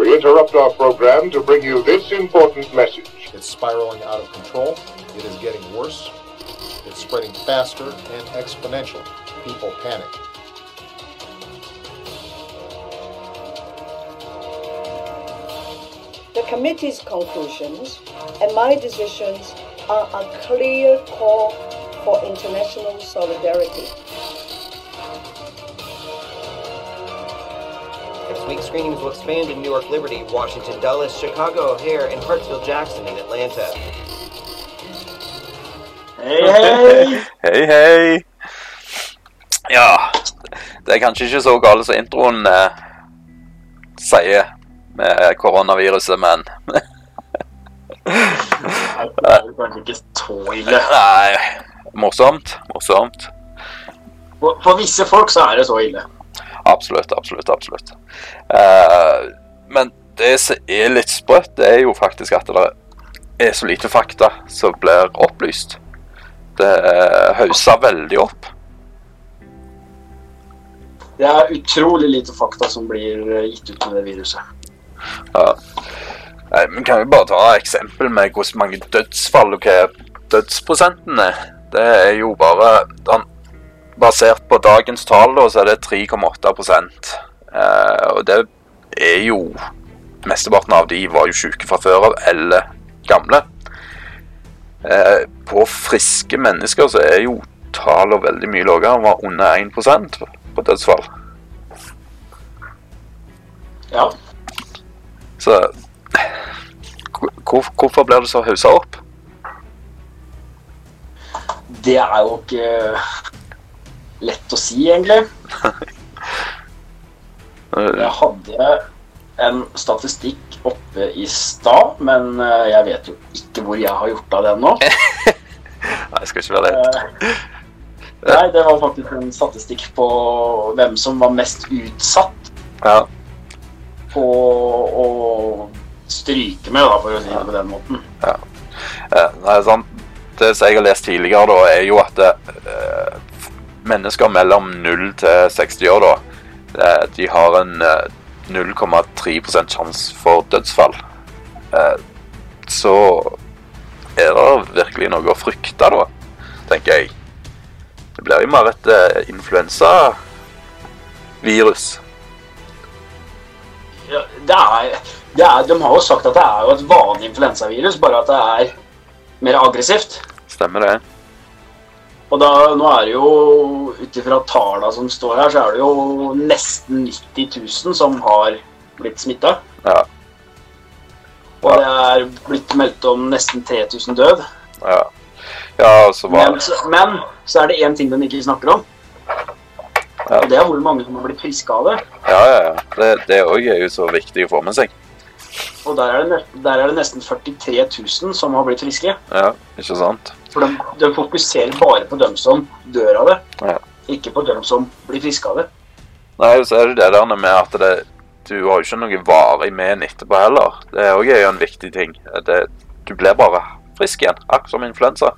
We interrupt our program to bring you this important message. It's spiraling out of control. It is getting worse. It's spreading faster and exponential. People panic. The committee's conclusions and my decisions are a clear call for international solidarity. Week, screenings will expand in New York Liberty, Washington Dulles, Chicago O'Hare, and Hartsfield Jackson in Atlanta. Hei, hei! Hei, hei. Ja, det er kanskje ikke så galt som introen eh, sier med koronaviruset, men Nei, Det er kanskje ikke så ille. Nei, morsomt. Morsomt. For, for visse folk så er det så ille. Absolutt, absolutt, absolutt. Uh, men det som er litt sprøtt, det er jo faktisk at det er så lite fakta som blir opplyst. Det uh, hauser veldig opp. Det er utrolig lite fakta som blir eh, gitt ut med det viruset. Ja. Nei, men kan vi bare ta et eksempel med hvor mange dødsfall og hva dødsprosenten er? Det er jo bare den, Basert på dagens tall, da, så er det 3,8 eh, Og det er jo Mesteparten av de var jo syke fra før av, eller gamle. Eh, på friske mennesker så er jo tallene veldig mye lavere. Den var under 1% på dødsfall. Ja. Så hvor, hvorfor blir det så haussa opp? Det er jo ikke lett å si, egentlig. Jeg hadde en statistikk oppe i stad, men eh, jeg vet jo ikke hvor jeg har gjort av den nå. Nei, skal ikke være det. Eh, Nei, det var faktisk en statistikk på hvem som var mest utsatt Ja. på å stryke med, da, for å si det på den måten. Ja. Nei, sant. Det som jeg har lest tidligere, da, er jo at eh, mennesker mellom 0 til 60 år, da, eh, de har en eh, 0,3 sjanse for dødsfall. Eh, så er det virkelig noe å frykte, da, tenker jeg. Det blir jo mer et eh, influensavirus. Ja, det er, det er, de har jo sagt at det er jo et vanlig influensavirus, bare at det er mer aggressivt. Stemmer det? Og da, nå er det jo, ut ifra tallene som står her, så er det jo nesten 90 000 som har blitt smitta. Ja. Og det er blitt meldt om nesten 3000 død. Ja. Ja, og så var Men, så- men så er det én ting de ikke snakker om. Ja. Og det er hvor mange som har blitt friske av det. Ja, ja, ja. Det, det er jo så viktig å få med seg. Og der er det, der er det nesten 43 000 som har blitt friske. Ja, ikke sant? For de, de fokuserer bare på dem som dør av det, Ja. ikke på dem som blir friske av det. Nei, så er det det der med at det, du har jo ikke noe varig med en etterpå heller. Det er òg en viktig ting. Det, du blir bare frisk igjen, akkurat som influensa.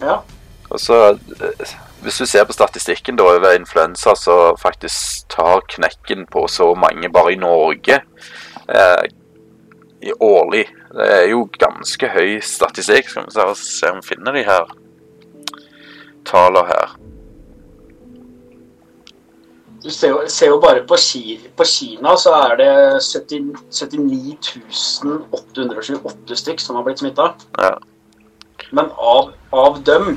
Ja. Og så, eh, hvis du ser på statistikken da over influensa, så faktisk tar knekken på så mange bare i Norge eh, i årlig. Det er jo ganske høy statistikk. Skal vi se, om vi finner de her tallene her. Du ser jo, ser jo bare på, Ki, på Kina så er det 70, 79 828 stykk som har blitt smitta. Ja. Men av, av dem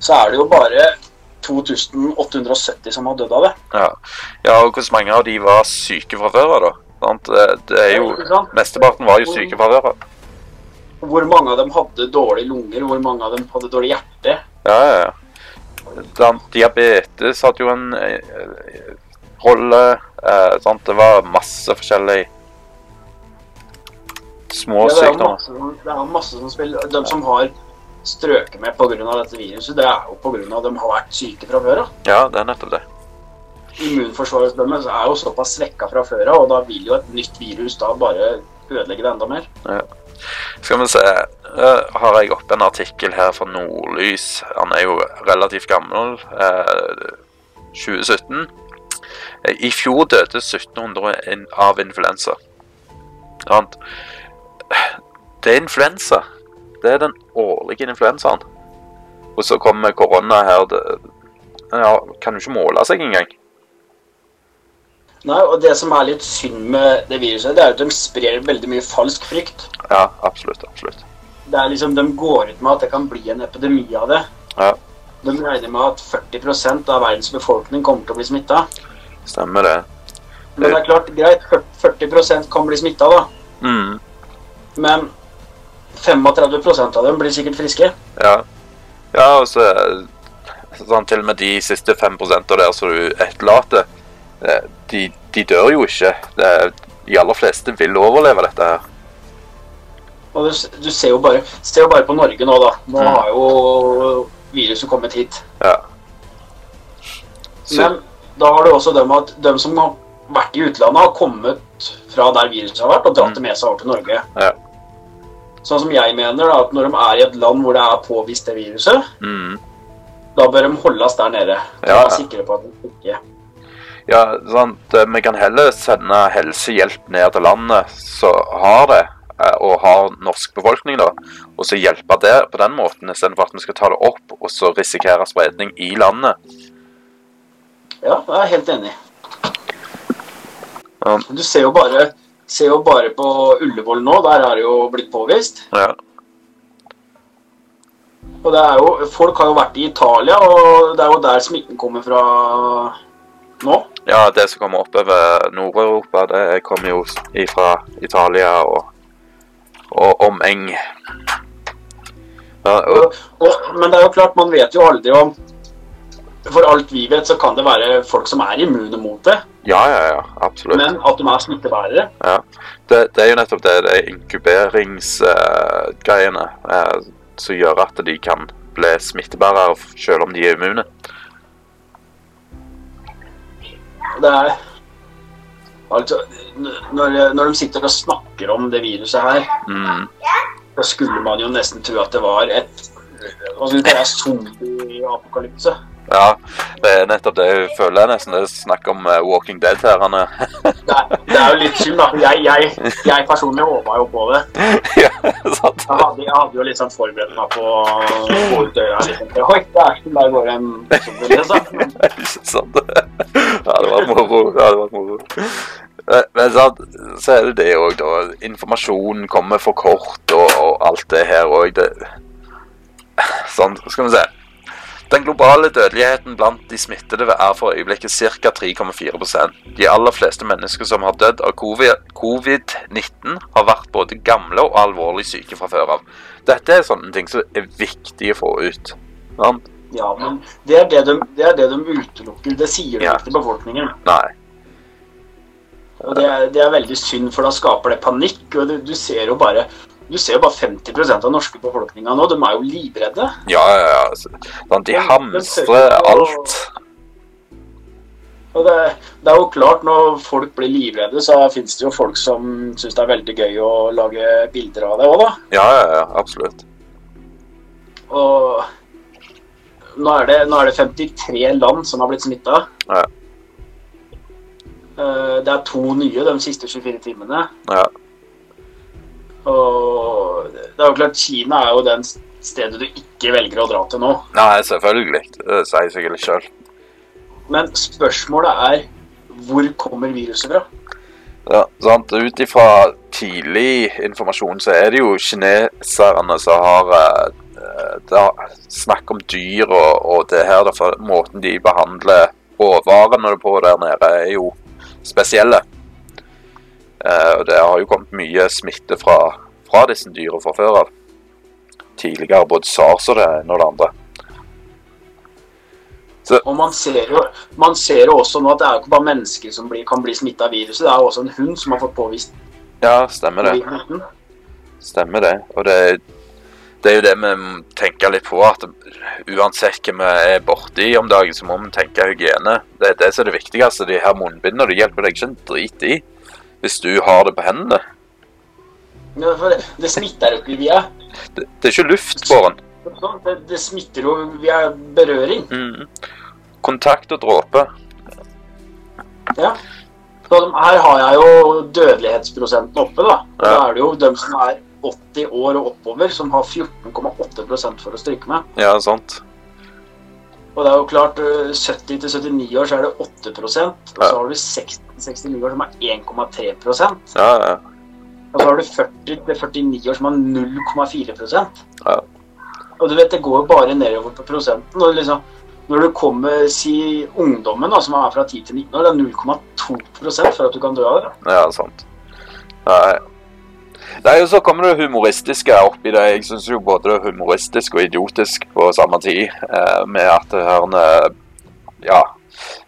så er det jo bare 2870 som har dødd av det. Ja. ja, og hvor mange av de var syke fra før av, da? Sant? Det, er jo, mesteparten var jo syke fra før. Hvor mange av dem hadde dårlige lunger, hvor mange av dem hadde dårlig hjerte. Ja, ja, ja. Diabetes hadde jo en eh, rolle. Eh, sant? Det var masse forskjellig små Ja, er sykdommer. det er masse som spiller De som har strøket med pga. dette viruset, det er jo pga. at de har vært syke fra før av. Ja, det er nettopp det. Immunforsvaret deres er jo såpass svekka fra før av, og da vil jo et nytt virus da bare ødelegge det enda mer. Skal vi se. har jeg oppe en artikkel her fra Nordlys. Han er jo relativt gammel. eh, 2017. I fjor døde 1700 av influensa. Det er influensa. Det er den årlige influensaen. Og så kommer korona her. Det, ja, kan jo ikke måle seg engang. Nei, og det som er litt synd med det viruset, det er at de sprer veldig mye falsk frykt. Ja, absolutt. Absolutt. Det er liksom, De går ut med at det kan bli en epidemi av det. Ja, De regner med at 40 av verdens befolkning kommer til å bli smitta. stemmer det. Men det er klart, greit, 40% kan bli smitta, da. Mm, Men 35% av dem blir sikkert friske. ja. Ja, og så sånn, Til og med de siste 5% der som du etterlater, eh, de, de dør jo ikke. Er- de aller fleste vil overleve dette her. Og du, du ser, jo bare, ser jo bare på Norge nå, da. Nå Mm. har jo viruset kommet hit. Ja. Så, Men da har du også dem at de som har vært i utlandet, har kommet fra der viruset har vært, og dratt det med seg over til Norge. Ja. Sånn som jeg mener, da, at når de er i et land hvor det er påvist det viruset, mm, da bør de holdes der nede. Ja, ja. sikre på at de ikke ja, sant. eh, Vi kan heller sende helsehjelp ned til landet som har det, eh, og har norsk befolkning, da, og så hjelpe det på den måten, istedenfor at vi skal ta det opp og så risikere spredning i landet. Ja, jeg er helt enig. Ja. Du ser jo bare ser jo bare på Ullevål nå, der er det jo blitt påvist. Ja. Og det er jo, Folk har jo vært i Italia, og det er jo der smitten kommer fra nå. Ja, det som kommer oppover Nord-Europa, det kommer jo fra Italia og, og omeng. Ja, og, men det er jo klart, man vet jo aldri om For alt vi vet, så kan det være folk som er immune mot det. ja, ja, ja, absolutt. Men at de er smittebærere. Ja. Det, det er jo nettopp det, det inkuberingsgreiene eh, som gjør at de kan bli smittebærere selv om de er immune. Det er Altså, når, når de sitter og snakker om det viruset her, Mm. da skulle man jo nesten tro at det var et Hva skal vi kalle? Zombie-apokalypse. Ja, det er nettopp det jeg føler nesten det er snakk om eh, Walking Dead her. han er. Det, er- det er jo litt synd, da. Jeg, jeg, jeg personlig håpa jo på det. ja, sant? Jeg hadde, jeg hadde jo litt sånn forberedt meg på å gå ut døra. Liksom. Oi, det er ikke der går en liksom. Ikke sant? Ja, det var moro. Ja, det var moro. Eh, Men sant, så er det det òg, da. Informasjonen kommer for kort, og, og alt det her òg. Sånn, skal vi se. Den globale dødeligheten blant de smittede er for øyeblikket ca. 3,4% De aller fleste mennesker som har dødd av covid- covid-19, har vært både gamle og alvorlig syke fra før av. Dette er sånne ting som er viktig å få ut. Sant? Ja, men det er det de, det er det de utelukker. Det sier de Ja. ikke til befolkningen. Nei. Og det er, det er veldig synd, for da skaper det panikk. Og du, du ser jo bare du ser jo bare 50% av den norske befolkninga nå. De er jo livredde. Ja, ja, ja. altså, De hamstrer alt. Og det, det er jo klart, når folk blir livredde, så fins det jo folk som syns det er veldig gøy å lage bilder av det òg, da. Ja, ja, ja, absolutt. Og nå er, det, nå er det 53 land som har blitt smitta. Ja. Det er to nye de siste 24 timene. Ja. Og det er jo klart, Kina er jo den stedet du ikke velger å dra til nå. Nei, selvfølgelig. Det sier seg litt sjøl. Men spørsmålet er hvor kommer viruset fra? Ja, sant? Ut ifra tidlig informasjon så er det jo kineserne som har eh, det er snakk om dyr og, og det her. Derfor måten de behandler råvarene på der nede, er jo spesielle. Eh, og det har jo kommet mye smitte fra, fra disse dyra fra før av. Tidligere både SARS og det ene og det andre. Og man ser, jo, man ser jo også nå at det er jo ikke bare mennesker som blir, kan bli smitta av viruset. Det er jo også en hund som har fått påvist Ja, stemmer det. Stemmer det. Og det, det er jo det vi tenker litt på, at uansett hva vi er borti om dagen, så må vi tenke hygiene. Det er det som er det viktigste. De her munnbindene de hjelper deg ikke en drit i hvis du har det på hendene. Ja, for det, det smitter jo ikke via Det, det er ikke luftbåren. det, det smitter jo via berøring. Mm. Kontakt og dråpe. Ja. Så her har jeg jo dødelighetsprosenten oppe, da. Ja. Da er det jo dem som er 80 år og oppover, som har 14,8% for å stryke med. Ja, sant. Og det er jo klart, øh, 70 til 79 år så er det 8 og så har du 60 til 69 år som er 1,3 Ja, ja. Og så har du 40 til 49 år som har 0,4% Ja. Og du vet, det går jo bare nedover på prosenten. Og liksom, når du kommer, si ungdommen da, som er fra 10 til 19 år, det er 0,2% for at du kan dø av det. Ja, sant. Nei. Nei, og så kommer det humoristiske oppi det. Jeg syns jo både det er humoristisk og idiotisk på samme tid, eh, med at det her ja,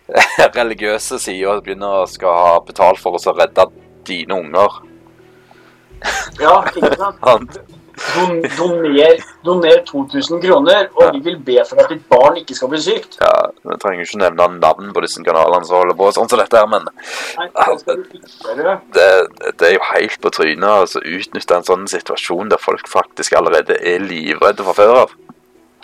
religiøse sida begynner å skal ha betalt for oss å redde dine unger. Ja, ikke sant? Don, doner, doner 2000 kroner, og vi vil be for at ditt barn ikke skal bli sykt. Ja, Vi trenger ikke nevne navn på disse kanalene som holder på sånn som dette her, men Nei, det det, det er jo helt på trynet å altså, utnytte en sånn situasjon der folk faktisk allerede er livredde fra før av.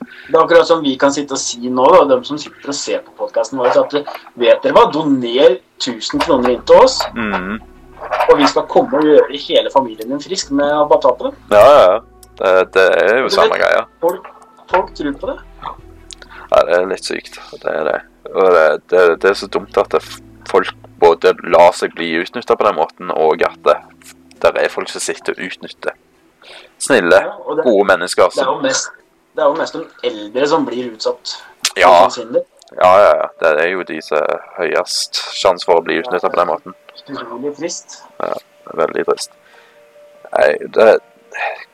Det er akkurat som vi kan sitte og si nå, da, de som sitter og ser på podkasten vår, at vet dere hva, doner 1000 kroner inn til oss, Mm. og vi skal komme og gjøre hele familien din frisk med å bare ta på det. Ja, ja, ja. Det, det er jo samme greia. Folk, folk tror på det. Ja, det er litt sykt. Det er det. Og det, det, det er så dumt at det, folk både lar seg bli utnytta på den måten, og at det, er folk som sitter og utnytter snille, Ja, og det- gode mennesker. Det er jo mest, det er jo mest de eldre som blir utsatt. ja, svindel. Ja, ja, ja. Det er jo de som har høyest sjanse for å bli utnytta på den måten. Utrolig trist. Ja, er veldig trist. Nei, det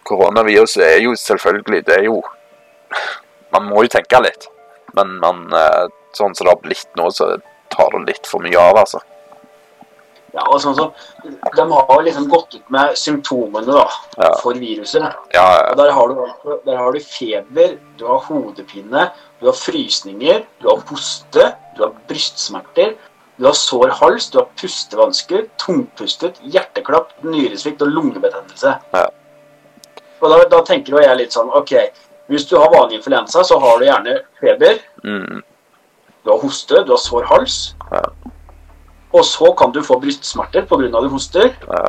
Koronaviruset er jo selvfølgelig Det er jo Man må jo tenke litt. Men man, eh, sånn som det har blitt nå, så tar det litt for mye av, altså. Ja, og sånn som, De har liksom gått ut med symptomene da, Ja. for viruset. Ja, ja, der har, du, altså- der har du feber, du har hodepine, du har frysninger, du har hoste, du har brystsmerter, du har sår hals, du har pustevansker, tungpustet, hjerteklapp, nyresvikt og lungebetennelse. Ja. Og da, da tenker jo jeg litt sånn Ok, hvis du har vanlig influensa, så har du gjerne feber, mm, du har hoste, du har sår hals. Ja. Og så kan du få brystsmerter pga. du hoster. ja,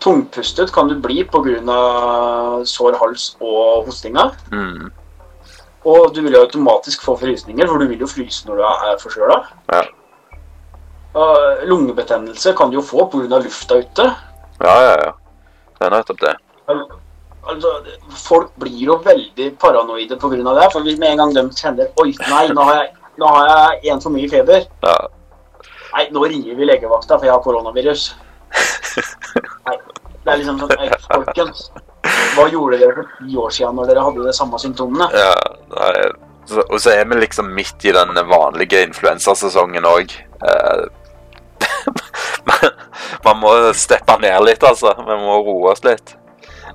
Tungpustet kan du bli pga. sår hals og hostinga. mm, Og du vil jo automatisk få frysninger, for du vil jo fryse når du er forkjøla. Ja. Lungebetennelse kan du jo få pga. lufta ute. ja, ja, ja. Det er nettopp det. Al- Altså, folk blir jo veldig paranoide pga. det. For med en gang de kjenner Oi, nei, nå har jeg, nå har jeg en for mye feber. Ja, Nei, nå ringer vi legevakta, for jeg har koronavirus. Nei, det er liksom sånn «Ei, Folkens, hva gjorde dere for ti år siden når dere hadde de samme symptomene? ja nei, Og så er vi liksom midt i den vanlige influensasesongen òg. Eh, man, må steppe ned litt, altså. Vi må roe oss litt.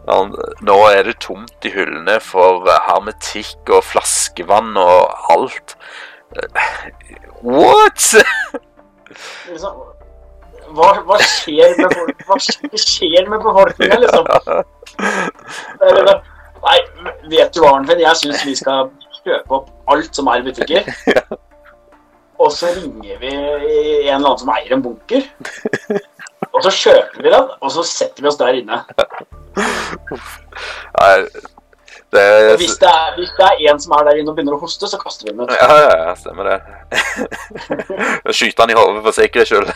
Nå er det tomt i hyllene for hermetikk og flaskevann og alt. Eh, What?! Liksom, hva, hva skjer med? Hva skjer med befolkningen, liksom? Eller, nei, vet du hva, Arnfinn? Jeg syns vi skal kjøpe opp alt som er i butikker. Og så ringer vi en eller annen som eier en bunker. Og så kjøper vi den, og så setter vi oss der inne. Det er hvis det er, hvis det er en som er der inne og begynner å hoste, så kaster vi den ut. Ja, ja, ja, stemmer det. Skyter han i hodet for sikkerhets skyld.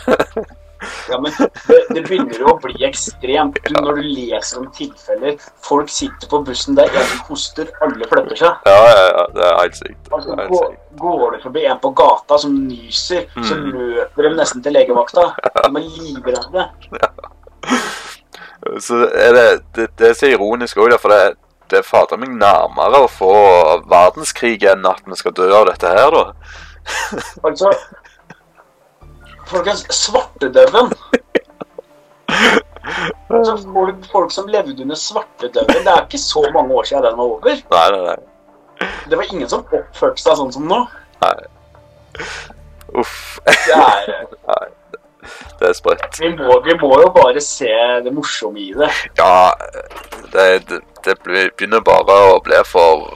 Ja, men det, det begynner jo å bli ekstremt du, når du leser om tilfeller. Folk sitter på bussen der en som hoster, alle flytter seg. Ja, ja, ja, det er helt sykt. Altså, er helt går, sykt. går det forbi en på gata som nyser, så Mm. løper de nesten til legevakta. De er livredde. Så er det, det, det er så ironisk òg, for det, det er fader meg nærmere å få verdenskrig enn at vi skal dø av dette her, da. Altså Folkens, svartedauden altså, folk, folk som levde under svartedauden Det er ikke så mange år siden den var over. Nei, nei, nei. Det var ingen som oppførte seg sånn som nå. Nei. Uff. Det er, Det er sprøtt. vi, vi må jo bare se det morsomme i det. Ja, det, det, det begynner bare å bli for,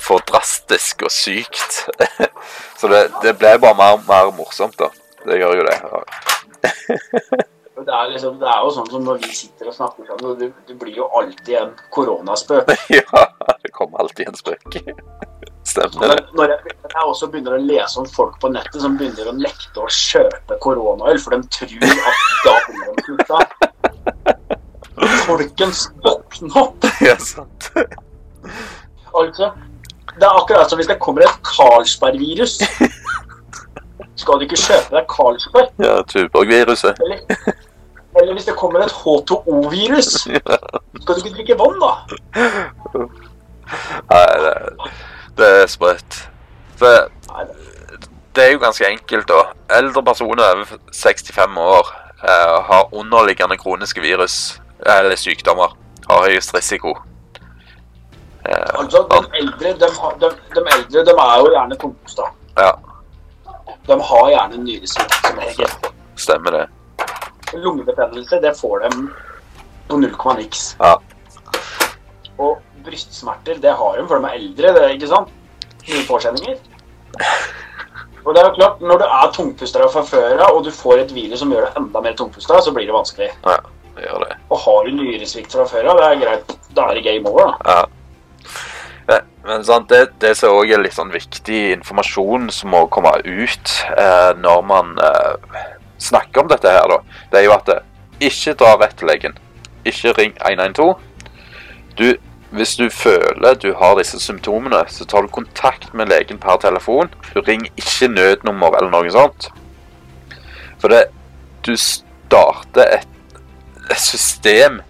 for drastisk og sykt. Så det, det ble bare mer, mer morsomt, da. det gjør jo det. Det er, liksom, det er jo sånn som når vi sitter og snakker sammen, du, du blir jo alltid en koronaspøk. Ja, det kommer alltid en spøk. Stemmer det. når jeg, jeg også begynner å lese om folk på nettet som begynner å nekte å kjøpe koronaøl, for de tror at da blir de slutta. Folkens, våkne opp! Ja, sant. Altså, det er akkurat som hvis det kommer et Carlsberg-virus. Skal du ikke kjøpe deg Carlsberg? Ja, Tuborg-viruset. Eller, eller hvis det kommer et H2O-virus. Skal du ikke drikke vann, da? Nei, det, det er sprøtt. Det er jo ganske enkelt, da. Eldre personer over 65 år eh, har underliggende kroniske virus eller sykdommer. Har høyest risiko. Eh, Altså, de eldre, de, de, de eldre, de er jo gjerne tungpusta. ja, De har gjerne nyresvikt som regel. stemmer det. Lungebetennelse, det får de på null komma niks. Ja. Og brystsmerter, det har de, for de er eldre, det er ikke sant? Mye påkjenninger. Og det er jo klart, når du er tungpustere fra før av, og du får et virus som gjør deg enda mer tungpusta, så blir det vanskelig. Ja, det gjør det. Og har du nyresvikt fra før av, det er greit. Da er det game over, da. Ja. Men, men sant, det, det som også er litt sånn viktig informasjon som må komme ut eh, når man eh, snakker om dette her, da, det er jo at eh, ikke dra rett til legen. Ikke ring 112. Du, hvis du føler du har disse symptomene, så tar du kontakt med legen per telefon. Du ringer ikke nødnummer eller noe sånt. For det, du starter et, et system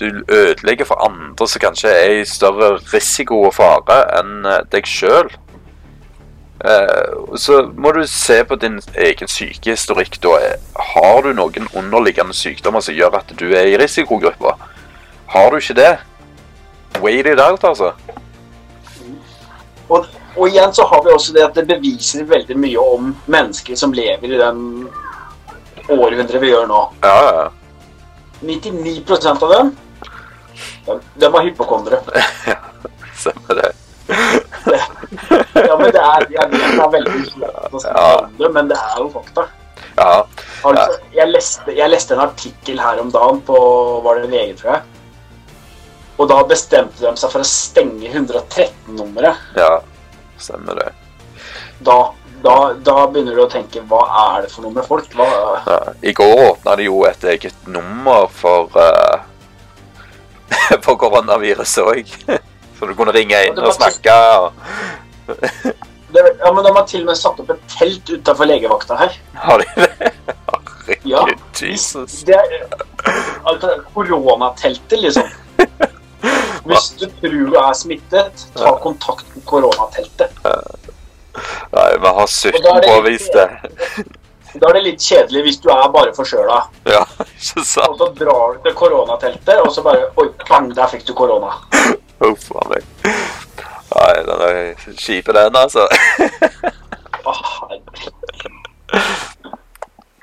du ødelegger for andre som kanskje er i større risiko og fare enn eh, deg sjøl. Så må du se på din egen sykehistorikk. Da har du noen underliggende sykdommer som gjør at du er i risikogruppa. Har du ikke det, wait it out, altså. Og, og igjen så har vi også det at det beviser veldig mye om mennesker som lever i den århundret vi gjør nå. Ja, ja. 99% av dem, de, de var hypokondere. Stemmer det. Ja, men det er, jeg vet det er veldig slett å snakke om det, men det er jo fakta. Ja. Altså, jeg, leste, jeg leste en artikkel her om dagen på var det VG, tror jeg. Og da bestemte de seg for å stenge 113-nummeret. ja. Stemmer det. Da, da, da begynner du å tenke hva er det for noe med folk? Ja. I går åpna de jo et eget nummer for uh, For koronaviruset òg. Så du kunne ringe inn og snakke. Og, det, ja, men De har til og med satt opp et telt utafor legevakta her. har de det? Ja. Herregud, Jesus. Det er altså, koronateltet, liksom. Hvis du tror du er smittet, ta kontakt med koronateltet. Nei, vi har 17 er det-. Da er det litt kjedelig hvis du er bare forkjøla. Ja, ikke Og sant? så drar du til koronateltet, og så bare Oi, bang, der fikk du korona. Uff a meg. Nei, den er kjip, den, altså.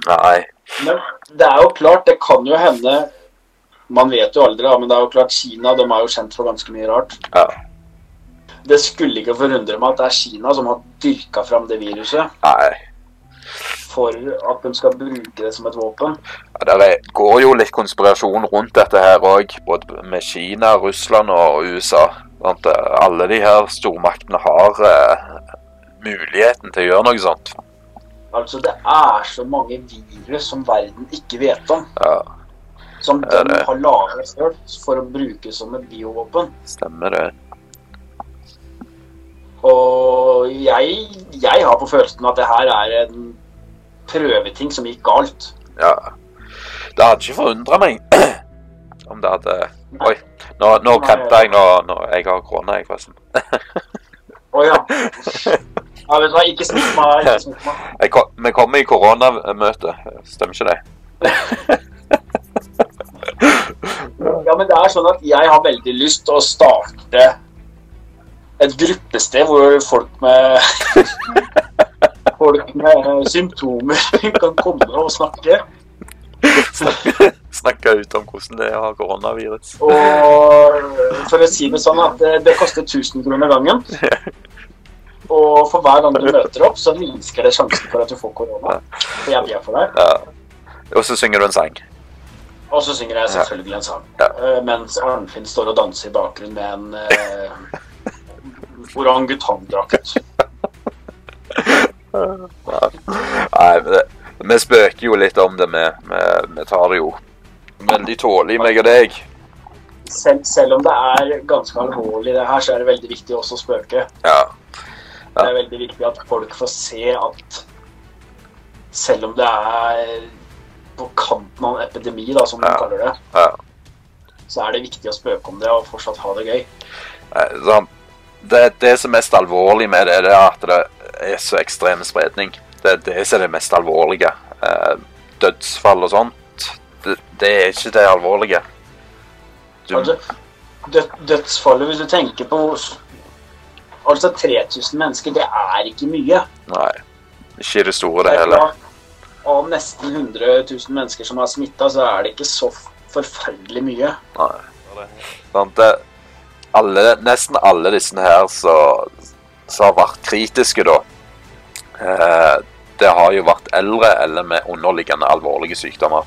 Nei. Men det er jo klart, det kan jo hende Man vet jo aldri, men det er jo klart Kina de er jo kjent for ganske mye rart. Ja. Det skulle ikke forundre meg at det er Kina som har dyrka fram det viruset Nei. For at de skal bruke det som et våpen. Ja, er, går jo litt konspirasjon rundt dette her òg, både med Kina, Russland og USA. Sant? Alle de her stormaktene har eh, muligheten til å gjøre noe sånt. Altså, det er så mange virus som verden ikke vet om. Ja, Som de det- har laget selv for å bruke som et biovåpen. stemmer det. Og jeg, jeg har på følelsen at det her er en prøveting som gikk galt. Ja. Det hadde ikke forundra meg om det hadde Oi, nå, nå kremta jeg når, når jeg har korona, jeg, forresten. Å ja. ja vet du hva, ikke smitt meg. Ikke smitt meg. Kom- vi kommer i koronamøte, stemmer ikke det? Ja, men det er sånn at jeg har veldig lyst til å starte et gruppested hvor folk med Folk med symptomer kan komme og snakke. Snakke, snakke ut om hvordan det er å ha koronavirus. Og for å si det sånn at det, det koster 1000 kroner gangen. Og for hver gang du møter opp, så minsker det sjansen for at du får korona. For jeg ber for deg. Ja. Og så synger du en sang. Og så synger jeg selvfølgelig en sang. Ja. Eh, Mens Arnfinn står og danser i bakgrunnen med en eh, orangutangdrakt. Nei, men det, vi spøker jo litt om det. Vi, vi, vi tar det jo veldig tålig, meg og deg. Selv, selv om det er ganske alvorlig det her, så er det veldig viktig også å spøke. Ja. Det er veldig viktig at folk får se at selv om det er på kanten av en epidemi, da, som de kaller det, ja. så er det viktig å spøke om det og fortsatt ha det gøy. Det, det som er mest alvorlig med det, det er at det er så ekstrem spredning. Det er det som er det mest alvorlige. Eh, dødsfall og sånt, det, det er ikke det alvorlige. Du, Altså, død, dødsfallet, hvis du tenker på Altså 3000 mennesker, det er ikke mye. nei, ikke i det store, det Det er heller. Av nesten 100 000 mennesker som er smitta, så er det ikke så forferdelig mye. Nei. Sånn, det, alle, nesten alle disse her som har vært kritiske, da, det har jo vært eldre eller med underliggende alvorlige sykdommer.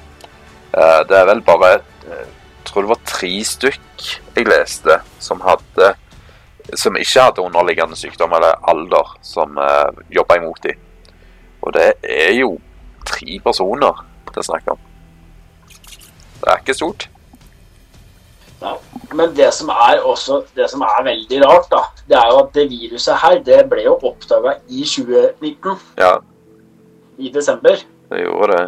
Eh, det er vel bare eh, Jeg tror det var tre stykk jeg leste som hadde som ikke hadde underliggende sykdom eller alder, som uh, jobba imot dem. Og det er jo tre personer det er snakk om. Det er ikke stort. Ja. Men det som er også det som er veldig rart, da, det er jo at det viruset her, det ble jo oppdaga i 2019, Ja, i desember. det gjorde det.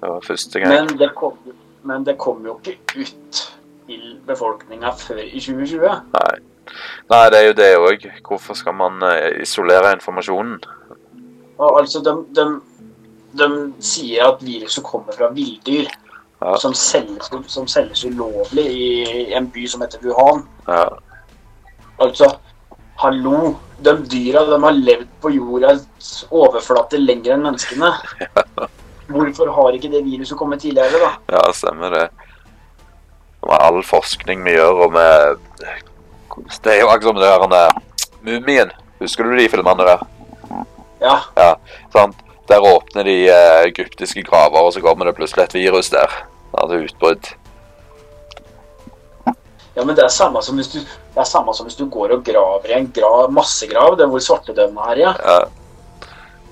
Det var første gang. Men det kom, men det kom jo ikke ut til befolkninga før i 2020. Nei. Nei, det er jo det òg. Hvorfor skal man eh, isolere informasjonen? Og altså, de, de, de sier at viruset kommer fra villdyr. Ja. Som, selges, som selges ulovlig i en by som heter Wuhan. Ja, Altså, hallo. De dyra de har levd på jordas overflate lenger enn menneskene. Hvorfor har ikke det viruset kommet tidligere, da? ja stemmer det. Med all forskning vi gjør, og med Det er jo akkurat som det der Mumien. Husker du de filmene der? Ja, Ja, sant? Der åpner de eh, egyptiske graver, og så kommer det plutselig et virus der. Det er utbrudd. ja men det er samme som hvis du, det er samme som hvis du går og graver i en grav, massegrav, der hvor svartedauden er, ja. Ja,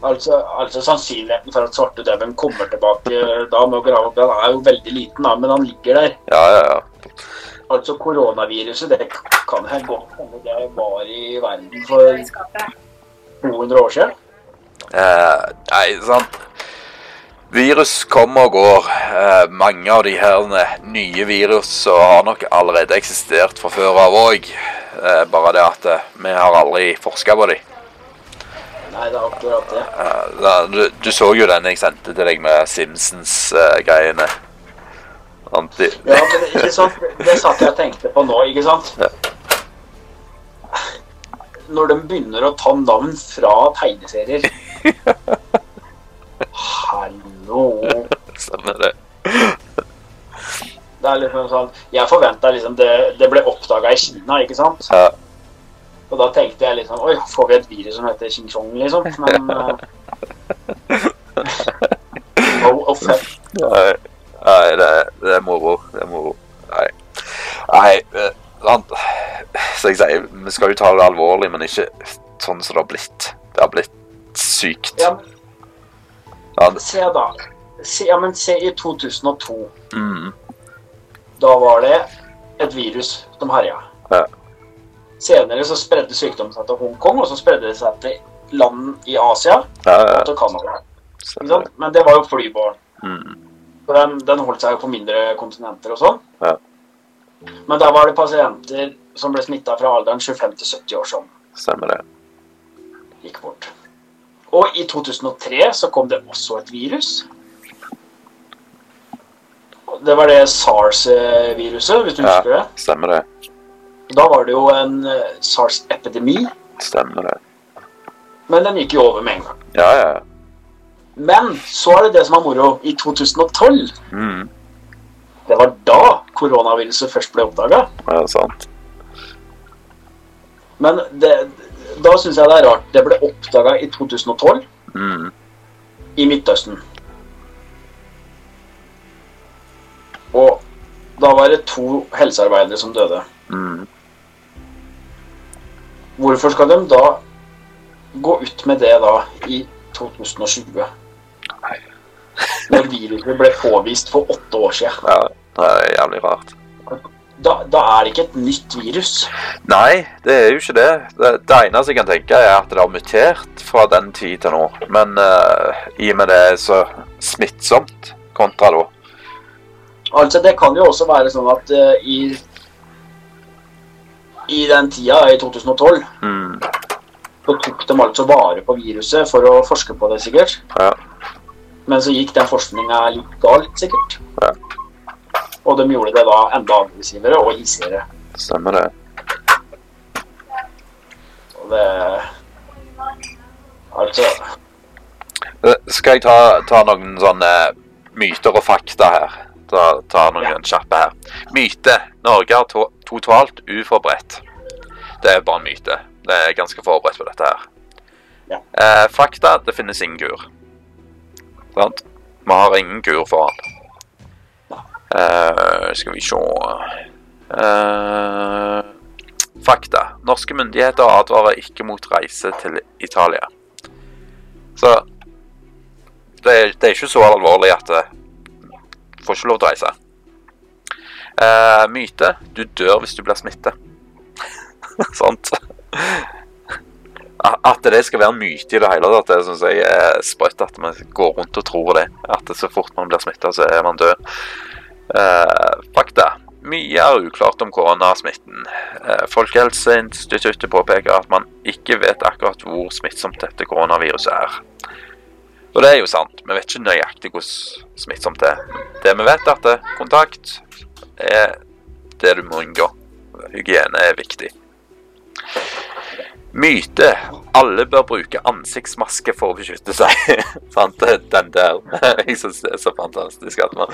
Altså, altså sannsynligheten for at svartedauden kommer tilbake da med å grave opp, den er jo veldig liten, da, men han ligger der. ja, ja. ja. Altså koronaviruset, det kan jeg godt hende det var i verden for 200 år siden. Eh, nei, sant. Virus kommer og går. Eh, mange av de her nye virus så har nok allerede eksistert fra før av òg. Eh, bare det at eh, vi har aldri forska på dem. Nei, det er akkurat det. Eh, du, du så jo den jeg sendte til deg med Simpsons-greiene. Anti... Ja, men det- ikke sant? Det satt jeg og tenkte på nå, ikke sant? Ja. Når de begynner å ta navn fra tegneserier Hallo! Stemmer det. Det er liksom sånn Jeg forventa liksom det, det ble oppdaga i Kina, ikke sant? Ja. Og da tenkte jeg liksom Oi, får vi et virus som heter Xing Chong, liksom? Men uh, no offense. Nei, nei det, det er moro. Det er moro. Nei. Nei, eh, sant. Så jeg sier, vi skal jo ta det alvorlig, men ikke sånn som det har blitt. Det har blitt sykt. Ja, men Ja, se da. Se, ja, men se i 2002. mm, Da var det et virus som herja. Ja. Senere så spredde sykdommen seg til Hongkong, og så spredde det seg til land i Asia ja, og ja, til Canada. Men det var jo flybåren. Mm, den, den holdt seg jo på mindre kontinenter og sånn. Ja. Men der var det pasienter som ble smitta fra alderen 25 til 70 år som stemmer det. gikk bort. Og i 2003 så kom det også et virus. Det var det SARS-viruset, hvis du Ja. husker det. Stemmer det. Da var det jo en eh, SARS-epidemi, Stemmer det. men den gikk jo over med en gang. Ja, ja. Men så er det det som er moro. I 2012, Mm, det var da koronaviruset først ble oppdaga. ja sant. Men det, da syns jeg det er rart. Det ble oppdaga i 2012 Mm. i Midtøsten. Og da var det to helsearbeidere som døde. Mm. Hvorfor skal de da gå ut med det da i 2020? Når viruset ble påvist for åtte år siden. Ja, det er jævlig rart. Da, da er det ikke et nytt virus. Nei, det er jo ikke det. Det, det eneste jeg kan tenke, er at det har mutert fra den tid til nå. Men uh, i og med det er så smittsomt kontra da. Altså, det kan jo også være sånn at uh, i i den tida, i 2012, Mm. så tok de altså vare på viruset for å forske på det, sikkert. Ja. Men så gikk den forskninga litt galt, sikkert. Ja. Og de gjorde det da enda aggressivere og hissigere. Stemmer det. Og det Altså Eh, Skal jeg ta, ta noen sånne myter og fakta her? Ta, ta noen kjappe her. Myte. Norge er to, totalt uforberedt. Det er bare en myte. Det er ganske forberedt på dette her. Ja. Eh, fakta. Det finnes ingen kur. Sant? Vi har ingen kur for han. Eh, skal vi se eh, Fakta. Norske myndigheter advarer ikke mot reise til Italia. Så det er, det er ikke så alvorlig at du får ikke lov til å reise. Uh, myte. Du dør hvis du blir smittet. Sant? At det skal være en myte i det hele tatt, det syns jeg er sprøtt. At vi går rundt og tror det. At så fort man blir smitta, så er man død. Eh, fakta. Mye er uklart om koronasmitten. Eh, Folkehelseinstituttet påpeker at man ikke vet akkurat hvor smittsomt dette koronaviruset er. Og det er jo sant. Vi vet ikke nøyaktig hvor smittsomt det er. Det vi vet, er at det- kontakt er det du må unngå. Hygiene er viktig. Myte. Alle bør bruke ansiktsmaske for å beskytte seg. Den der. Jeg syns det er så fantastisk at man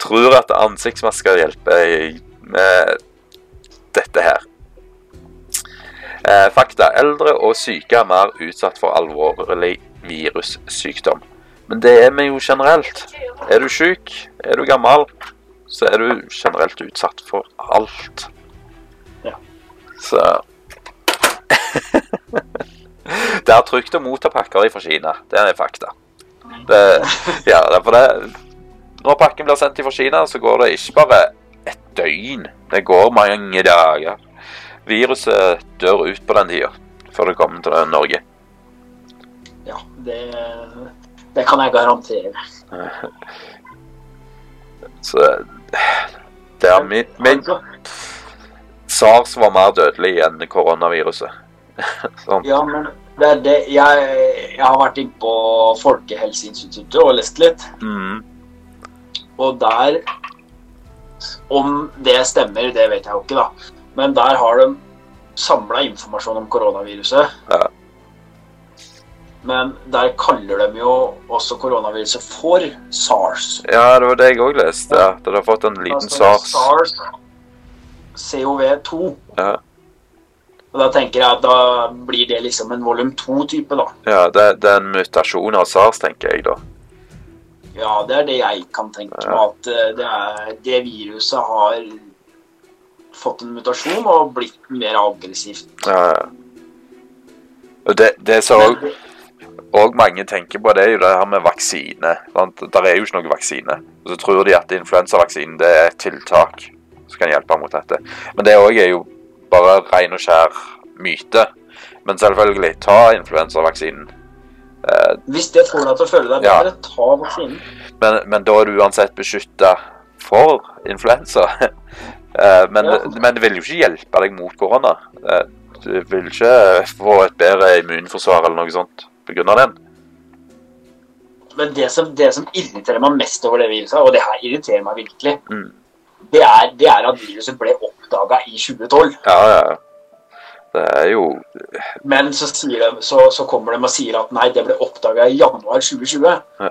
tror at ansiktsmasker hjelper med dette her. Eh, fakta. Eldre og syke er mer utsatt for alvorlig virussykdom. Men det er vi jo generelt. Er du syk, er du gammel, så er du generelt utsatt for alt. Ja. Så Det er trygt å motta pakker fra Kina. Det er fakta. Det, ja, for det Når pakken blir sendt fra Kina, så går det ikke bare et døgn. Det går mange dager. Viruset dør ut på den tida før det kommer til Norge. Ja, det, det kan jeg garantere. Så det er min, min Altså, SARS var mer dødelig enn koronaviruset. sånn. Ja, men det er det Jeg, jeg har vært inne på Folkehelseinstituttet og lest litt. Mm, Og der Om det stemmer, det vet jeg jo ikke, da. Men der har de samla informasjon om koronaviruset. Ja. Men der kaller de jo også koronaviruset for SARS. ja, det var det jeg òg leste. Ja. Det har fått en liten Altså, SARS. SARS COV2. Ja, Og da tenker jeg at da blir det liksom en volum 2-type, da. ja det, det er en mutasjon av SARS, tenker jeg da. Ja, det er det jeg kan tenke meg. At eh, det, er, det viruset har fått en mutasjon og blitt mer aggressivt. Ja, ja. Og det, det som òg og mange tenker på, det er jo det her med vaksine. Sant? Der er jo ikke noe vaksine. Og så tror de at influensavaksinen det er et tiltak som kan hjelpe mot dette. Men det òg er jo bare ren og skjær myte. Men selvfølgelig, ta influensavaksinen. Eh, Hvis det får deg til å føle deg Ja. bedre, ta vaksinen. men, men da er du uansett beskytta for influensa. Eh, men, Ja. men det vil jo ikke hjelpe deg mot korona. Eh, Du vil ikke få et bedre immunforsvar eller noe sånt av den. Men det som, det som irriterer meg mest over det viruset, og det her irriterer meg virkelig, Mm. det, er, det er at viruset ble oppdaga i 2012. Ja, ja. Det er jo Men så, sier de, så, så kommer de og sier at nei, det ble oppdaga i januar 2020. Ja.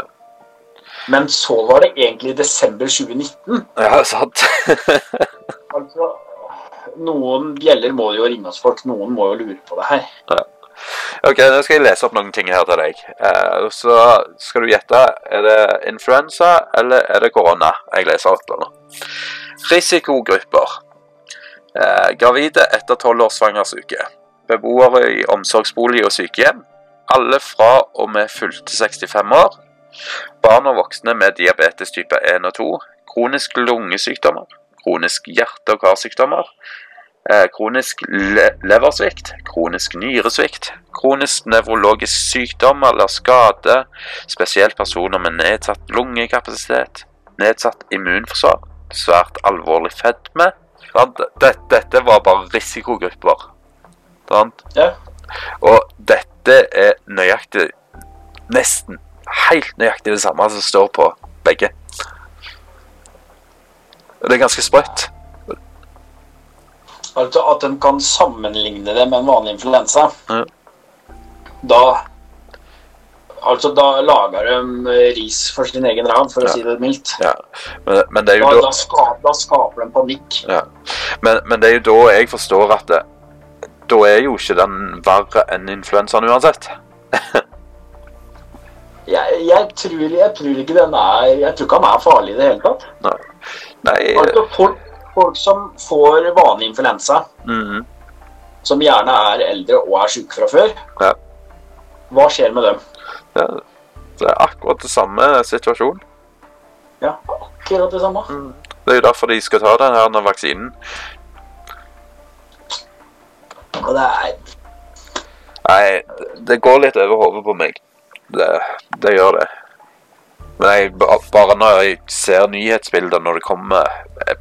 Men så var det egentlig desember 2019. Ja, sant. Altså, noen bjeller må jo ringe oss folk. Noen må jo lure på det her. Ja. Ok, nå skal jeg lese opp noen ting her til deg. Eh, så skal du gjette er det influensa eller er det korona jeg leser opp nå. Risikogrupper. Eh, gravide etter tolv års svangersuke. Beboere i omsorgsbolig og sykehjem. Alle fra og med fylte 65 år. Barn og voksne med diabetes type 1 og 2. Kronisk lungesykdommer. Kronisk hjerte- og karsykdommer. Eh, kronisk le leversvikt, kronisk nyresvikt, kronisk nevrologisk sykdom eller skade, spesielt personer med nedsatt lungekapasitet, nedsatt immunforsvar, svært alvorlig fedme. Sant? Dette, dette var bare risikogrupper. Sant? Ja. Og dette er nøyaktig Nesten helt nøyaktig det samme som står på begge. Det er ganske sprøtt. Altså at en kan sammenligne det med en vanlig influensa. Ja. Da Altså, da lager de ris for sin egen ræv, for Ja. å si det mildt. Ja. Men, men det Da, da skaper, da skaper de panikk. Ja. Men, men det er jo da jeg forstår at det, da er jo ikke den verre enn influensaen uansett. Jeg, jeg, tror, jeg tror ikke den er Jeg tror ikke han er farlig i det hele tatt. Nei Altså, folk, folk som får vanlig influensa, mhm. som gjerne er eldre og er syke fra før, Ja. hva skjer med dem? Ja, Det er akkurat det samme situasjon. Ja, akkurat det samme. Det er jo derfor de skal ta den her vaksinen. Og det er Nei, det går litt over hodet på meg. Det, det gjør det. Men jeg, bare når jeg ser nyhetsbilder når det kommer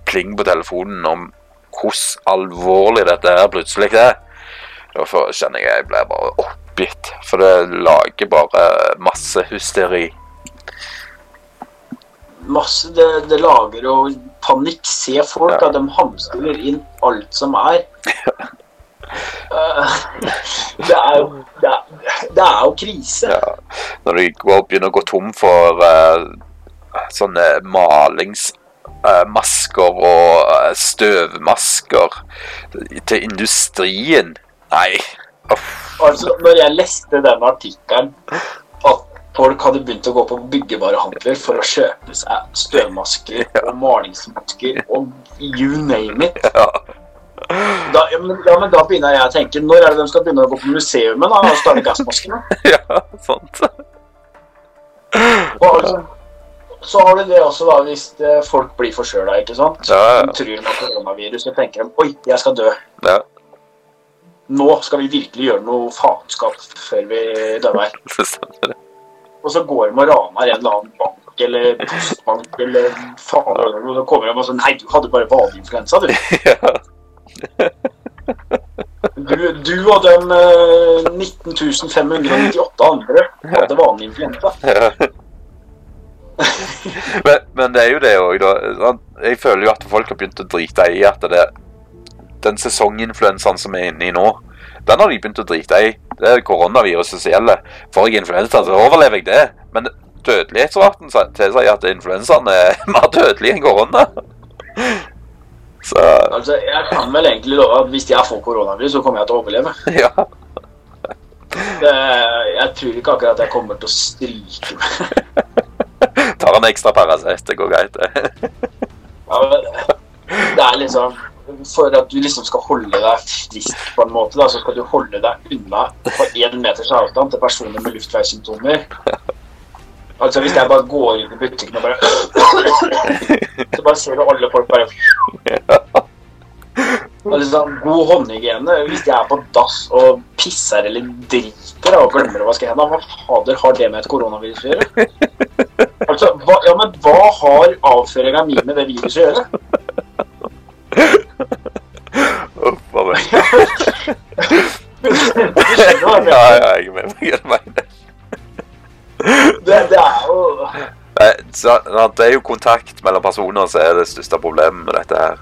pling på telefonen om hvordan alvorlig dette her plutselig er, da kjenner jeg jeg blir bare oppgitt. For det lager bare masse hysteri. masse Det, det lager jo panikk. Se folk, Ja. at De hamstrer inn alt som er. Eh, det er jo det er, det er jo krise. Ja. Når de går, begynner å gå tom for uh, sånne malingsmasker og eh, støvmasker til industrien. Nei. Uff. Altså, når jeg leste den artikkelen at folk hadde begynt å gå på byggevarehandler for å kjøpe seg støvmasker og malingsmasker og you name it da, ja, men, ja, men da begynner jeg å tenke Når er det de skal begynne å gå på museet da, og starte gassmaskene? ja, sant. Og altså, så har du det også da hvis eh, folk blir forkjøla, ikke sant? Ja, ja. De tror de har koronavirus og tenker de, oi, jeg skal dø. Ja, Nå skal vi virkelig gjøre noe faenskap før vi det. Og så går de og raner en eller annen bank eller postbank eller faen. Og så kommer de og sånn Nei, du hadde bare vanlig influensa, du. Du, du og de eh, 19 598 andre hadde vanlig influensa. Men, men det er jo det òg, da. Jeg føler jo at folk har begynt å drite i at det den sesonginfluensaen som er inne i nå, den har de begynt å drite i. Det er koronaviruset som gjelder. Får jeg influensa, så overlever jeg det. Men dødelighetsraten tilsier at influensaen er mer dødelig enn korona. Så Altså, Jeg kan vel egentlig love at hvis jeg får koronavirus, så kommer jeg til å overleve. ja. Det, jeg tror ikke akkurat jeg kommer til å stryke meg. Tar en ekstra Paracet, det går greit, det. Ja, men det er liksom For at du liksom skal holde deg frisk på en måte, da, så skal du holde deg unna på én meters avstand til personer med luftveissymptomer. Altså Hvis jeg bare går inn i butikken og bare Så bare ser du alle folk bare liksom, God håndhygiene. Hvis jeg er på dass og pisser eller driter og glemmer å vaske hendene, hva fader har det med et koronavirus å gjøre? Altså, hva, ja, men hva har avføringa mi med det viruset å gjøre? Uff a meg. Jeg Ja, ja, jeg er med på hva du mener. Det, det er jo det er jo kontakt mellom personer som er det største problemet med dette her.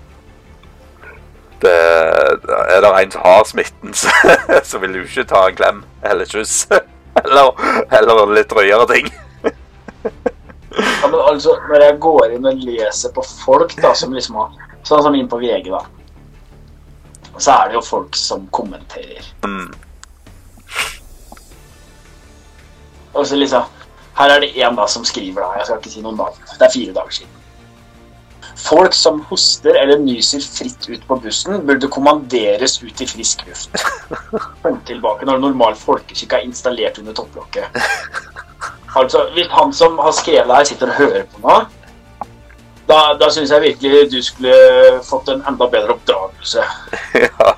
Det, er det en som har smitten, så, vil du ikke ta en klem eller kyss. Eller, eller litt drøyere ting. ja, men altså, Når jeg går inn og leser på folk da, som liksom har Sånn som inn på VG, da. Så er det jo folk som kommenterer. Mm. Og så liksom Her er det én da som skriver, da. Jeg skal ikke si noen navn. Det er fire dager siden. Folk som hoster eller nyser fritt ut på bussen, burde kommanderes ut i frisk luft. Kom tilbake når normal folkeskikk er installert under topplokket. Altså, hvis han som har skrevet det her, sitter og hører på nå, da, da syns jeg virkelig du skulle fått en enda bedre oppdragelse. ja.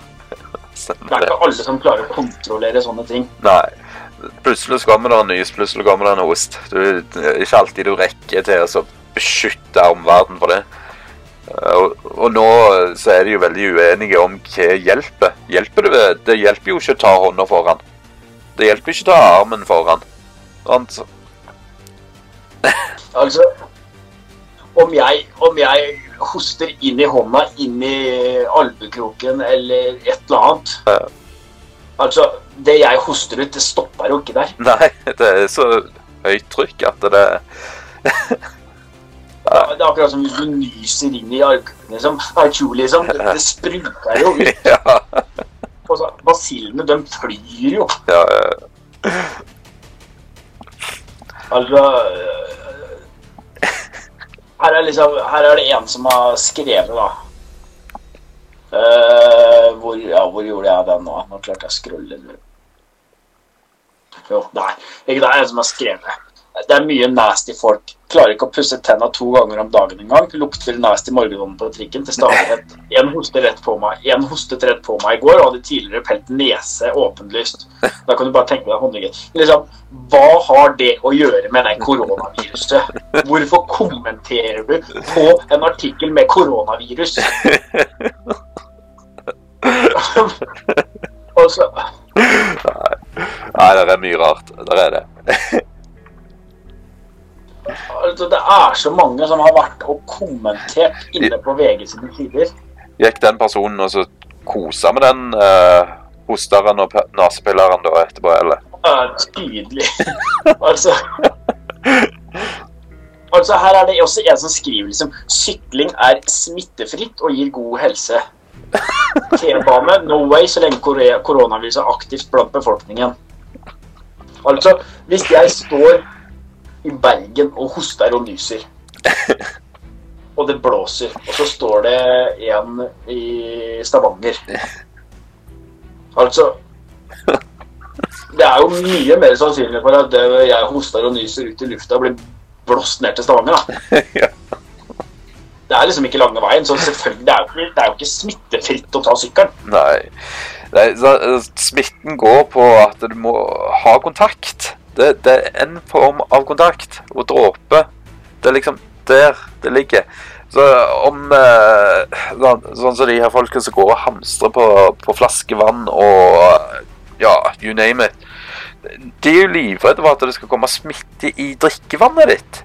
Det Stemmer er ikke alle som klarer å kontrollere sånne ting. Nei. Plutselig kommer det en nys, plutselig kommer det en host. Du, det er ikke alltid du rekker til å så beskytte omverdenen for det. Eh, Og, og nå så er de jo veldig uenige om hva hjelper. Hjelper det? Det hjelper jo ikke å ta hånda foran. Det hjelper ikke å ta armen foran. Sant? Altså om jeg, om jeg hoster inn i hånda, inn i albukroken eller et eller annet Ja. Altså, det jeg hoster ut, det stopper jo ikke der. Nei, det er så høyt trykk at det Det er akkurat som hvis du nyser inn i albukroken, liksom. Achoo, liksom. Det, det spruter jo ut. Ja. Og så, Basillene, de flyr jo. ja, ja. Altså her er, liksom, her er det en som har skrevet, da. Uh, hvor, ja, hvor gjorde jeg den nå? Nå klarte jeg å scrolle. Jo, nei. Ikke det er en som har skrevet. Det er mye nasty folk. Klarer ikke å pusse tenna to ganger om dagen engang. Lukter nasty morgenånden på trikken til stadighet. En hostet rett på meg. En hostet rett på meg i går og hadde tidligere pelt nese åpenlyst. Da kan du bare tenke deg. Liksom, hva har det å gjøre med det koronaviruset? Hvorfor kommenterer du på en artikkel med koronavirus? altså, Nei, det er mye rart. Det er det. Altså, det er så mange som har vært og kommentert inne på VG sine sider. Gikk den personen og så kosa med den uh, hosteren og nesepilleren da etterpå, eller? Ja, tydelig. altså Altså Her er det også en som skriver liksom Sykling er smittefritt og gir god helse. T-bane, no way så lenge koronaviruset er aktivt blant befolkningen. Altså, hvis jeg står i Bergen og hoster og nyser, og det blåser, og så står det en i Stavanger Altså det er jo mye mer sannsynlig for at jeg hoster og nyser ut i lufta, og blir blåst ned til Stavanger. da. Det er liksom ikke lange veien, så selvfølgelig, det er jo det er jo ikke smittefritt å ta sykkelen. Nei. Nei så, eh, smitten går på at du må ha kontakt. Det, det er en form av kontakt. Og dråpe. Det er liksom der det ligger. Så om eh, sånn, sånn som de her folkene som går og hamstrer på, på flaskevann og ja, you name it. De er jo livredde for at det skal komme smitte i drikkevannet ditt.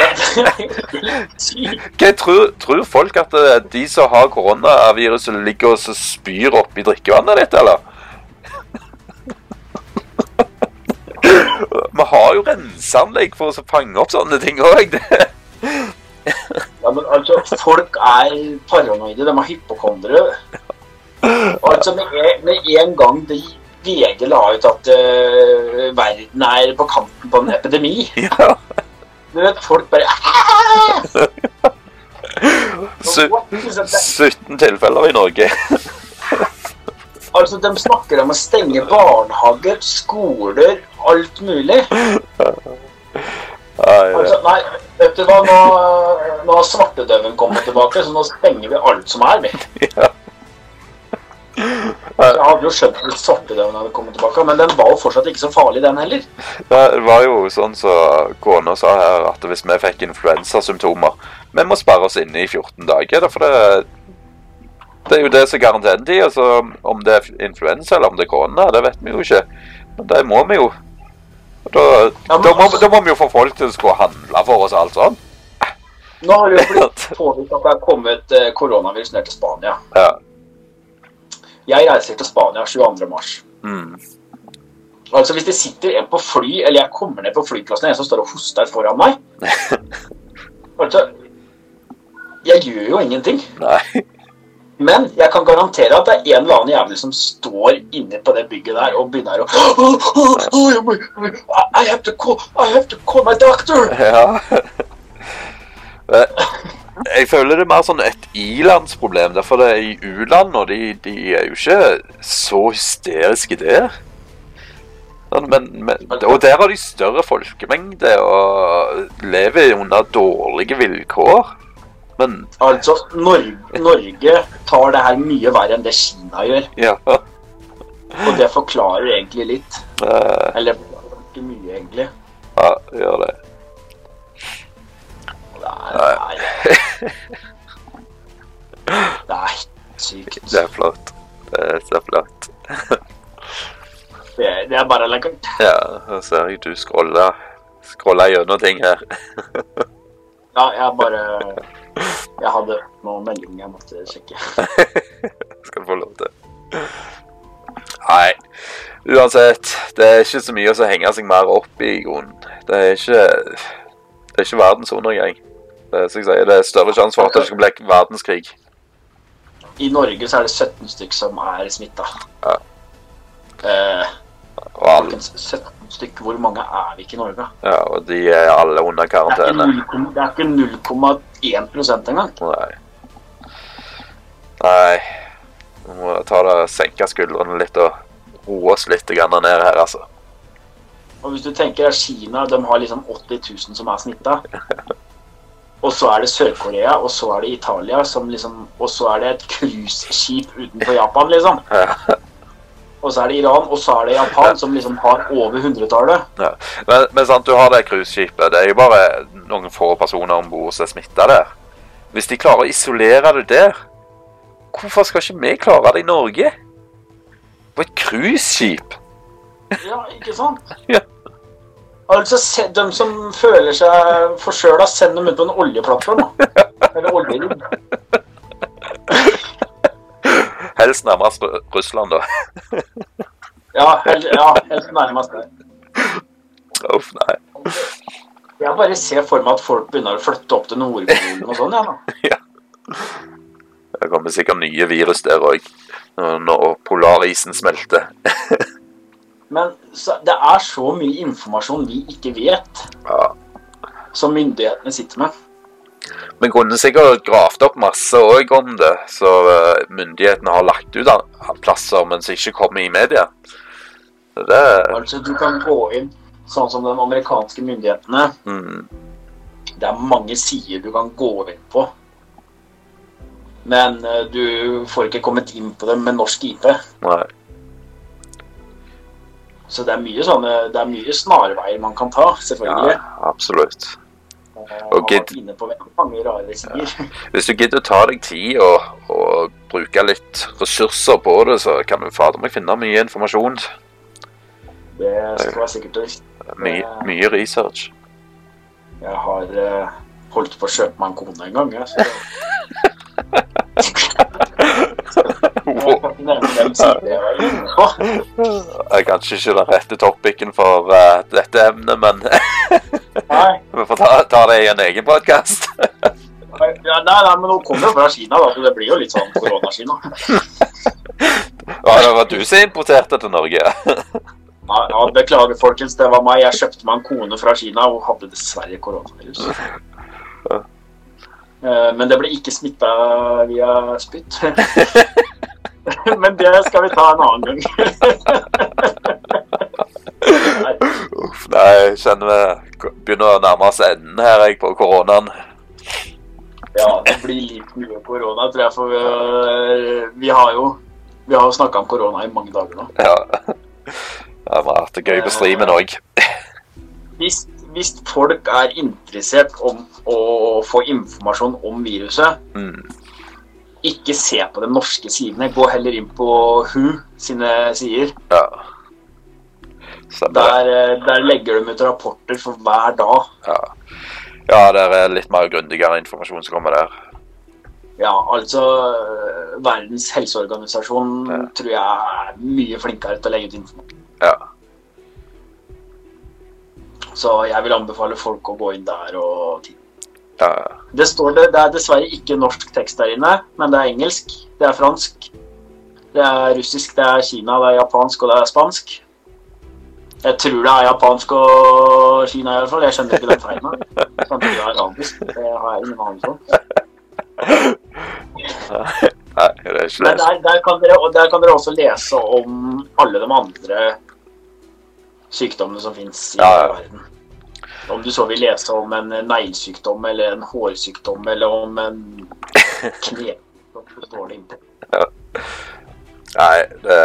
Hva tror, tror folk at eh, de som har koronaviruset, ligger og så spyr oppi drikkevannet ditt, eller? Vi har jo renseanlegg for å fange opp sånne ting òg. Ja, men altså, folk er paranoide, de er hypokondere. Altså, med en, med en gang de VG la ut at uh, verden er på kanten på en epidemi, Ja. du vet, folk bare det- 17 tilfeller i Norge. Altså, De snakker om å stenge barnehager, skoler, alt mulig. Altså, nei, vet du hva, nå, nå har svartedauden kommet tilbake, så nå stenger vi alt som er. vi. Ja. Jeg hadde jo skjønt at svartedauden hadde kommet tilbake, men den var jo fortsatt ikke så farlig, den heller. Det var jo sånn som kona sa her, at hvis vi fikk influensasymptomer Vi må sperre oss inne i 14 dager. For det, det er jo det som er karantenetid. Altså, om det er influensa eller om det er korona, det vet vi jo ikke. Men det må vi jo. Da, Ja, da, må, altså- da må vi jo få folk til å skulle handle for oss og alt sånn. Nå har det jo blitt påvist at det er kommet eh, koronavirus ned til Spania. Ja. Jeg reiser til Spania 22. mars. Mm. Altså Hvis det sitter en på fly, eller jeg kommer ned på flyplassen, en som står og hoster foran meg Altså Jeg gjør jo ingenting. Nei. Men jeg kan garantere at det er en eller annen jævel som står inne på det bygget der og begynner å oh, oh, oh, I have to call, I have to call my doctor! Ja. Jeg føler det er mer sånn et ilandsproblem. Derfor det er i u-land, og de, de er jo ikke så hysteriske der. Sånn, Men, men, og der har de større folkemengde og lever under dårlige vilkår. Men Altså, Norge, Norge tar det her mye verre enn det Kina gjør. ja Og det forklarer egentlig litt. eh, Eller ikke mye, egentlig. Ja, gjør det. Det er, det er, det sykt. Det er flott. Det er så flott. Det er, det er bare lekkert. Ja, så ser jeg du scroller, scroller gjennom ting her. Ja, jeg bare Jeg hadde noen meldinger jeg måtte sjekke. skal du få lov til. Nei, uansett. Det er ikke så mye å henge seg mer opp i, i grunnen. Det er ikke Det er ikke verdensundergang. Det er, som jeg sier, det er større sjanse for at det skal bli verdenskrig. I Norge så er det 17 stykk som er smitta. Ja. Eh, Og, alle, folkens, 17 stykk, hvor mange er vi ikke i Norge? ja, og de er alle under er karantene. det er ikke 0,1 engang. Nei. Nei. Vi må ta det, senke skuldrene litt og roe oss litt ned her, altså. Og hvis du tenker at Kina de har liksom 80 000 som er snitta. Og så er det Sør-Korea, og så er det Italia, som liksom, og så er det et cruiseskip utenfor Japan, liksom. Og så er det Iran, og så er det Japan, som liksom har over hundretallet. Ja. Men, men sant, du har det cruiseskipet. Det er jo bare noen få personer om bord som er smitta der. Hvis de klarer å isolere det der, hvorfor skal ikke vi klare det i Norge? På et cruiseskip? Ja, ikke sant? Ja. Altså, de som føler seg forkjøla, send dem ut på en oljeplattform. da. Eller oljerigg. Helst nærmest Russland, da. Ja, hel, ja, helst nærmest det. Uff, nei. Jeg bare ser for meg at folk begynner å flytte opp til Nordpolen og sånn. Ja, da. Det kommer sikkert nye virus der òg. Når polarisen smelter. Men så, det er så mye informasjon vi ikke vet, Ja. som myndighetene sitter med. Vi kunne sikkert gravd opp masse òg om det, så eh, myndighetene har lagt ut plasser, men som ikke kommer i media. Det Altså, du kan gå inn sånn som de amerikanske myndighetene. mm, Det er mange sider du kan gå inn på. Men eh, du får ikke kommet inn på dem med norsk IP. Nei. Så det er mye sånne, det er mye snarveier man kan ta, selvfølgelig. Ja, absolutt. Og gidd- vært inne på mange rare sider. Hvis du gidder å ta deg tid og, og bruke litt ressurser på det, så kan du fader meg finne mye informasjon. Det skal jeg sikkert gjøre. Mye, mye research. Jeg har uh, holdt på å kjøpe meg en kone en gang, jeg. Så jeg er kanskje ikke den rette topicen for uh, dette emnet, men Nei, vi får ta, ta det i en egen podkast. ja, nei, nei, men hun kommer jo fra Kina, da, så det blir jo litt sånn koronakina. Ja, det var du som importerte til Norge. Ja, ja, beklager, folkens. Det var meg. Jeg kjøpte meg en kone fra Kina og hadde dessverre koronavirus. Eh, Men det ble ikke smitta via spytt. Men det skal vi ta en annen gang. Uff, nei, kjenner vi begynner å nærme oss enden her jeg, på koronaen. Ja, det blir litt mye korona, tror jeg. For vi, vi har jo vi har snakka om korona i mange dager nå. Ja. Det har hatt det gøy på streamen òg. Hvis, hvis folk er interessert om å få informasjon om viruset, Mm. ikke se på de norske sidene. Gå heller inn på WHO sine sider. Ja. Der, eh, der legger de ut rapporter for hver dag. Ja. ja, det er litt mer grundigere informasjon som kommer der. Ja, altså eh, Verdens helseorganisasjon Ja. tror jeg er mye flinkere til å legge ut informasjon. Ja. Så jeg vil anbefale folk å gå inn der og ja. Det står det, det er dessverre ikke norsk tekst der inne, men det er engelsk, det er fransk, det er russisk, det er Kina, det er japansk og det er spansk. Jeg tror det er japansk og Kina i hvert fall. Jeg skjønner ikke den feilen. Kanskje det er arabisk. Det har jeg ingen anelse om. Men der, der, kan dere, og der kan dere også lese om alle de andre sykdommene som fins i Ja, ja. verden. Om du så vil lese om en neglesykdom eller en hårsykdom eller om en kne... Så står det innpå. Nei, det,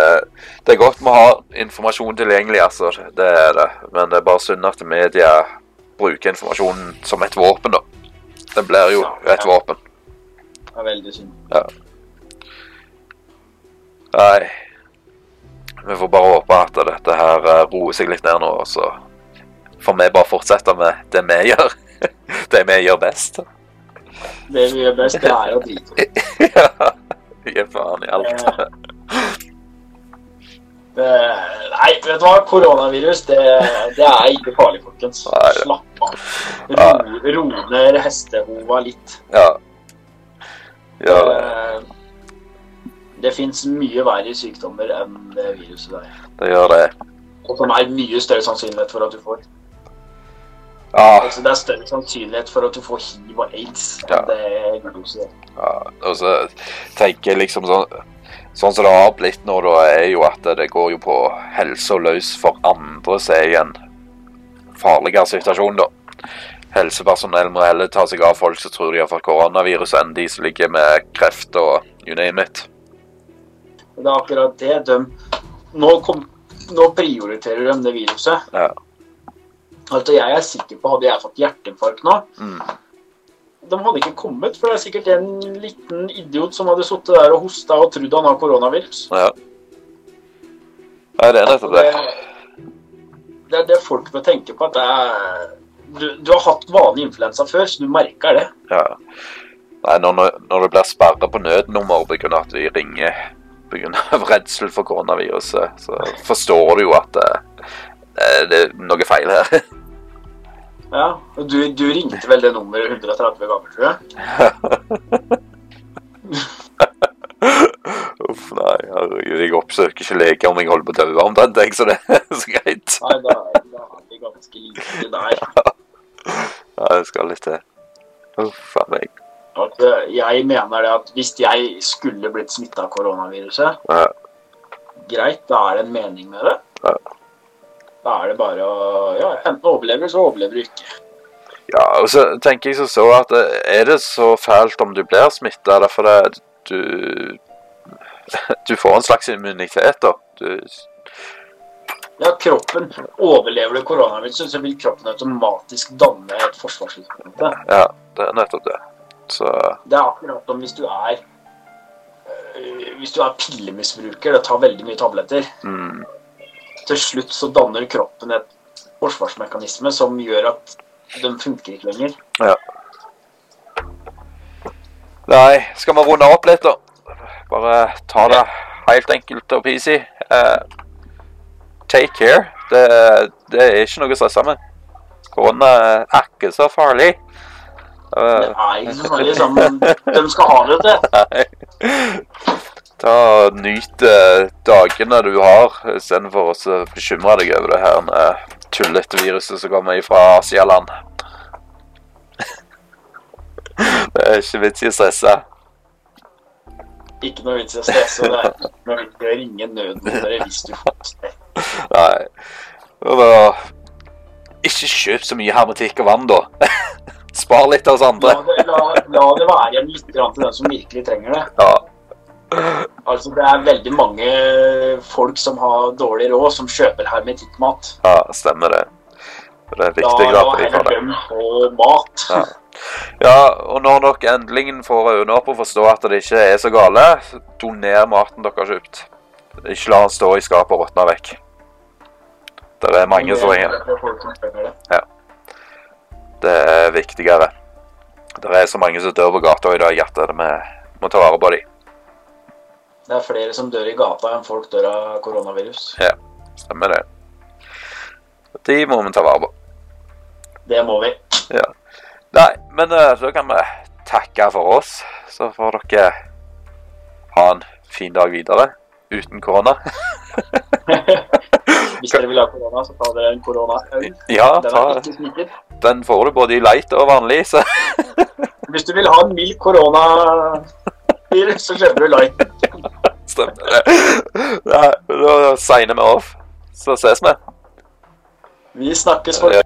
det er godt vi har informasjon tilgjengelig, altså. Det er det. Men det er bare synd at media bruker informasjonen som et våpen, da. Det blir jo Ja, et ja. våpen. Det er veldig synd. Nei. Vi får bare håpe at dette her eh, roer seg litt ned nå, og så får vi bare fortsette med det vi gjør. Det vi gjør best. Det vi gjør best, det er å drite. ja. Gi faen i alt. Det, nei, vet du hva? Koronavirus, det, det er ikke farlig, folkens. Nei, Slapp av. Ro, ro ned hestehova litt. Ja. Gjør det. Det fins mye verre sykdommer enn det viruset der. Det gjør det. Og som er mye større sannsynlighet for at du får. Ja. Altså, det er større sannsynlighet for at du får hiv og aids Ja. enn det viruset. Ja, og så tenker jeg liksom sånn Sånn som det har blitt nå, da, er jo at det går jo på helsa løs for andre som er i en farligere situasjon, da. Helsepersonell må heller ta seg av folk som tror de har fått koronavirus, enn de som ligger med kreft og you name it. Det er akkurat det. De, nå, kom, nå prioriterer de det viruset. Ja. Altså, jeg er sikker på Hadde jeg fått hjerteinfarkt nå, Mm. De hadde ikke kommet. For det er sikkert en liten idiot som hadde sittet der og hosta og trodd han har koronavirus. ja. ja, det er nettopp det. Det er det folk bør tenke på. at det er, du, du har hatt vanlig influensa før, så du merker det. Ja. Nei, når, når det blir sperra på nødnummer pga. at vi ringer pga. redsel for koronaviruset, så forstår du jo at det, det er noe feil her. Ja, og du, du ringte vel det nummeret 130 ganger, tror jeg? Uff, nei, herregud, jeg oppsøker ikke lege om jeg holder på å dø omtrent, jeg, så det er så greit. Nei, da, da er vi ganske like der. Ja, det skal litt til. Uff a meg. At, eh, jeg mener det at hvis jeg skulle blitt smitta av koronaviruset, Ja. greit, da er det en mening med det. Ja. Da er det bare å Ja, enten overlever, så overlever du ikke. Ja, og så tenker jeg så så at eh, er det så fælt om du blir smitta, derfor det du Du får en slags immunitet, da. Du, Ja, kroppen Overlever du koronaviruset, så vil kroppen automatisk danne et forsvarsutgangspunkt. ja, det er nettopp det. Så Det er akkurat som hvis du er øh, Hvis du er pillemisbruker og tar veldig mye tabletter, mm, til slutt så danner kroppen et forsvarsmekanisme som gjør at den funker ikke lenger. Ja. Nei, skal vi runde opp litt, da? Bare ta det helt enkelt og peasy. Uh, take care. Det, det er ikke noe å stresse med. Korona er ikke så farlig. Eh, er ikke så farlig sammen. De skal ha det til. Ta og Nyt eh, dagene du har, istedenfor å bekymre deg over det her eh, tullete viruset som kommer fra Asialand. Det er ikke vits i å stresse. Ikke noe vits i å stresse. Det er ikke noe vits i å ringe nødnummeret hvis du får stress. Nei. Og da, ikke kjøp så mye hermetikk og vann, da. Spar litt av oss La, andre. det- la, la det være igjen litt til den som virkelig trenger det. Ja. Altså, Det er veldig mange folk som har dårlig råd, som kjøper hermetikkmat. ja, stemmer det. Det er viktig da at de får det. på mat. Ja. Ja, og når dere endelig får øynene opp og forstår at det ikke er så gale, doner maten dere har kjøpt. Ikke la den stå i skapet og råtne vekk. Det er mange som ringer. Er det. Det er viktigere. Det er så mange som dør på gata i dag at vi må ta vare på dem. Det er flere som dør i gata enn folk dør av koronavirus. Stemmer det. De må vi ta vare på. Det må vi. Nei, men eh, så kan vi takke for oss. Så får dere ha en fin dag videre. Uten korona. Hvis dere vil ha korona, så tar dere en korona-øl. Ja, Den ta, den får du både i light og vanlig, så Hvis du vil ha en mild koronavirus, så kjøper du light. stemmer det. Da signer vi off. Så ses vi. Vi snakkes Ja.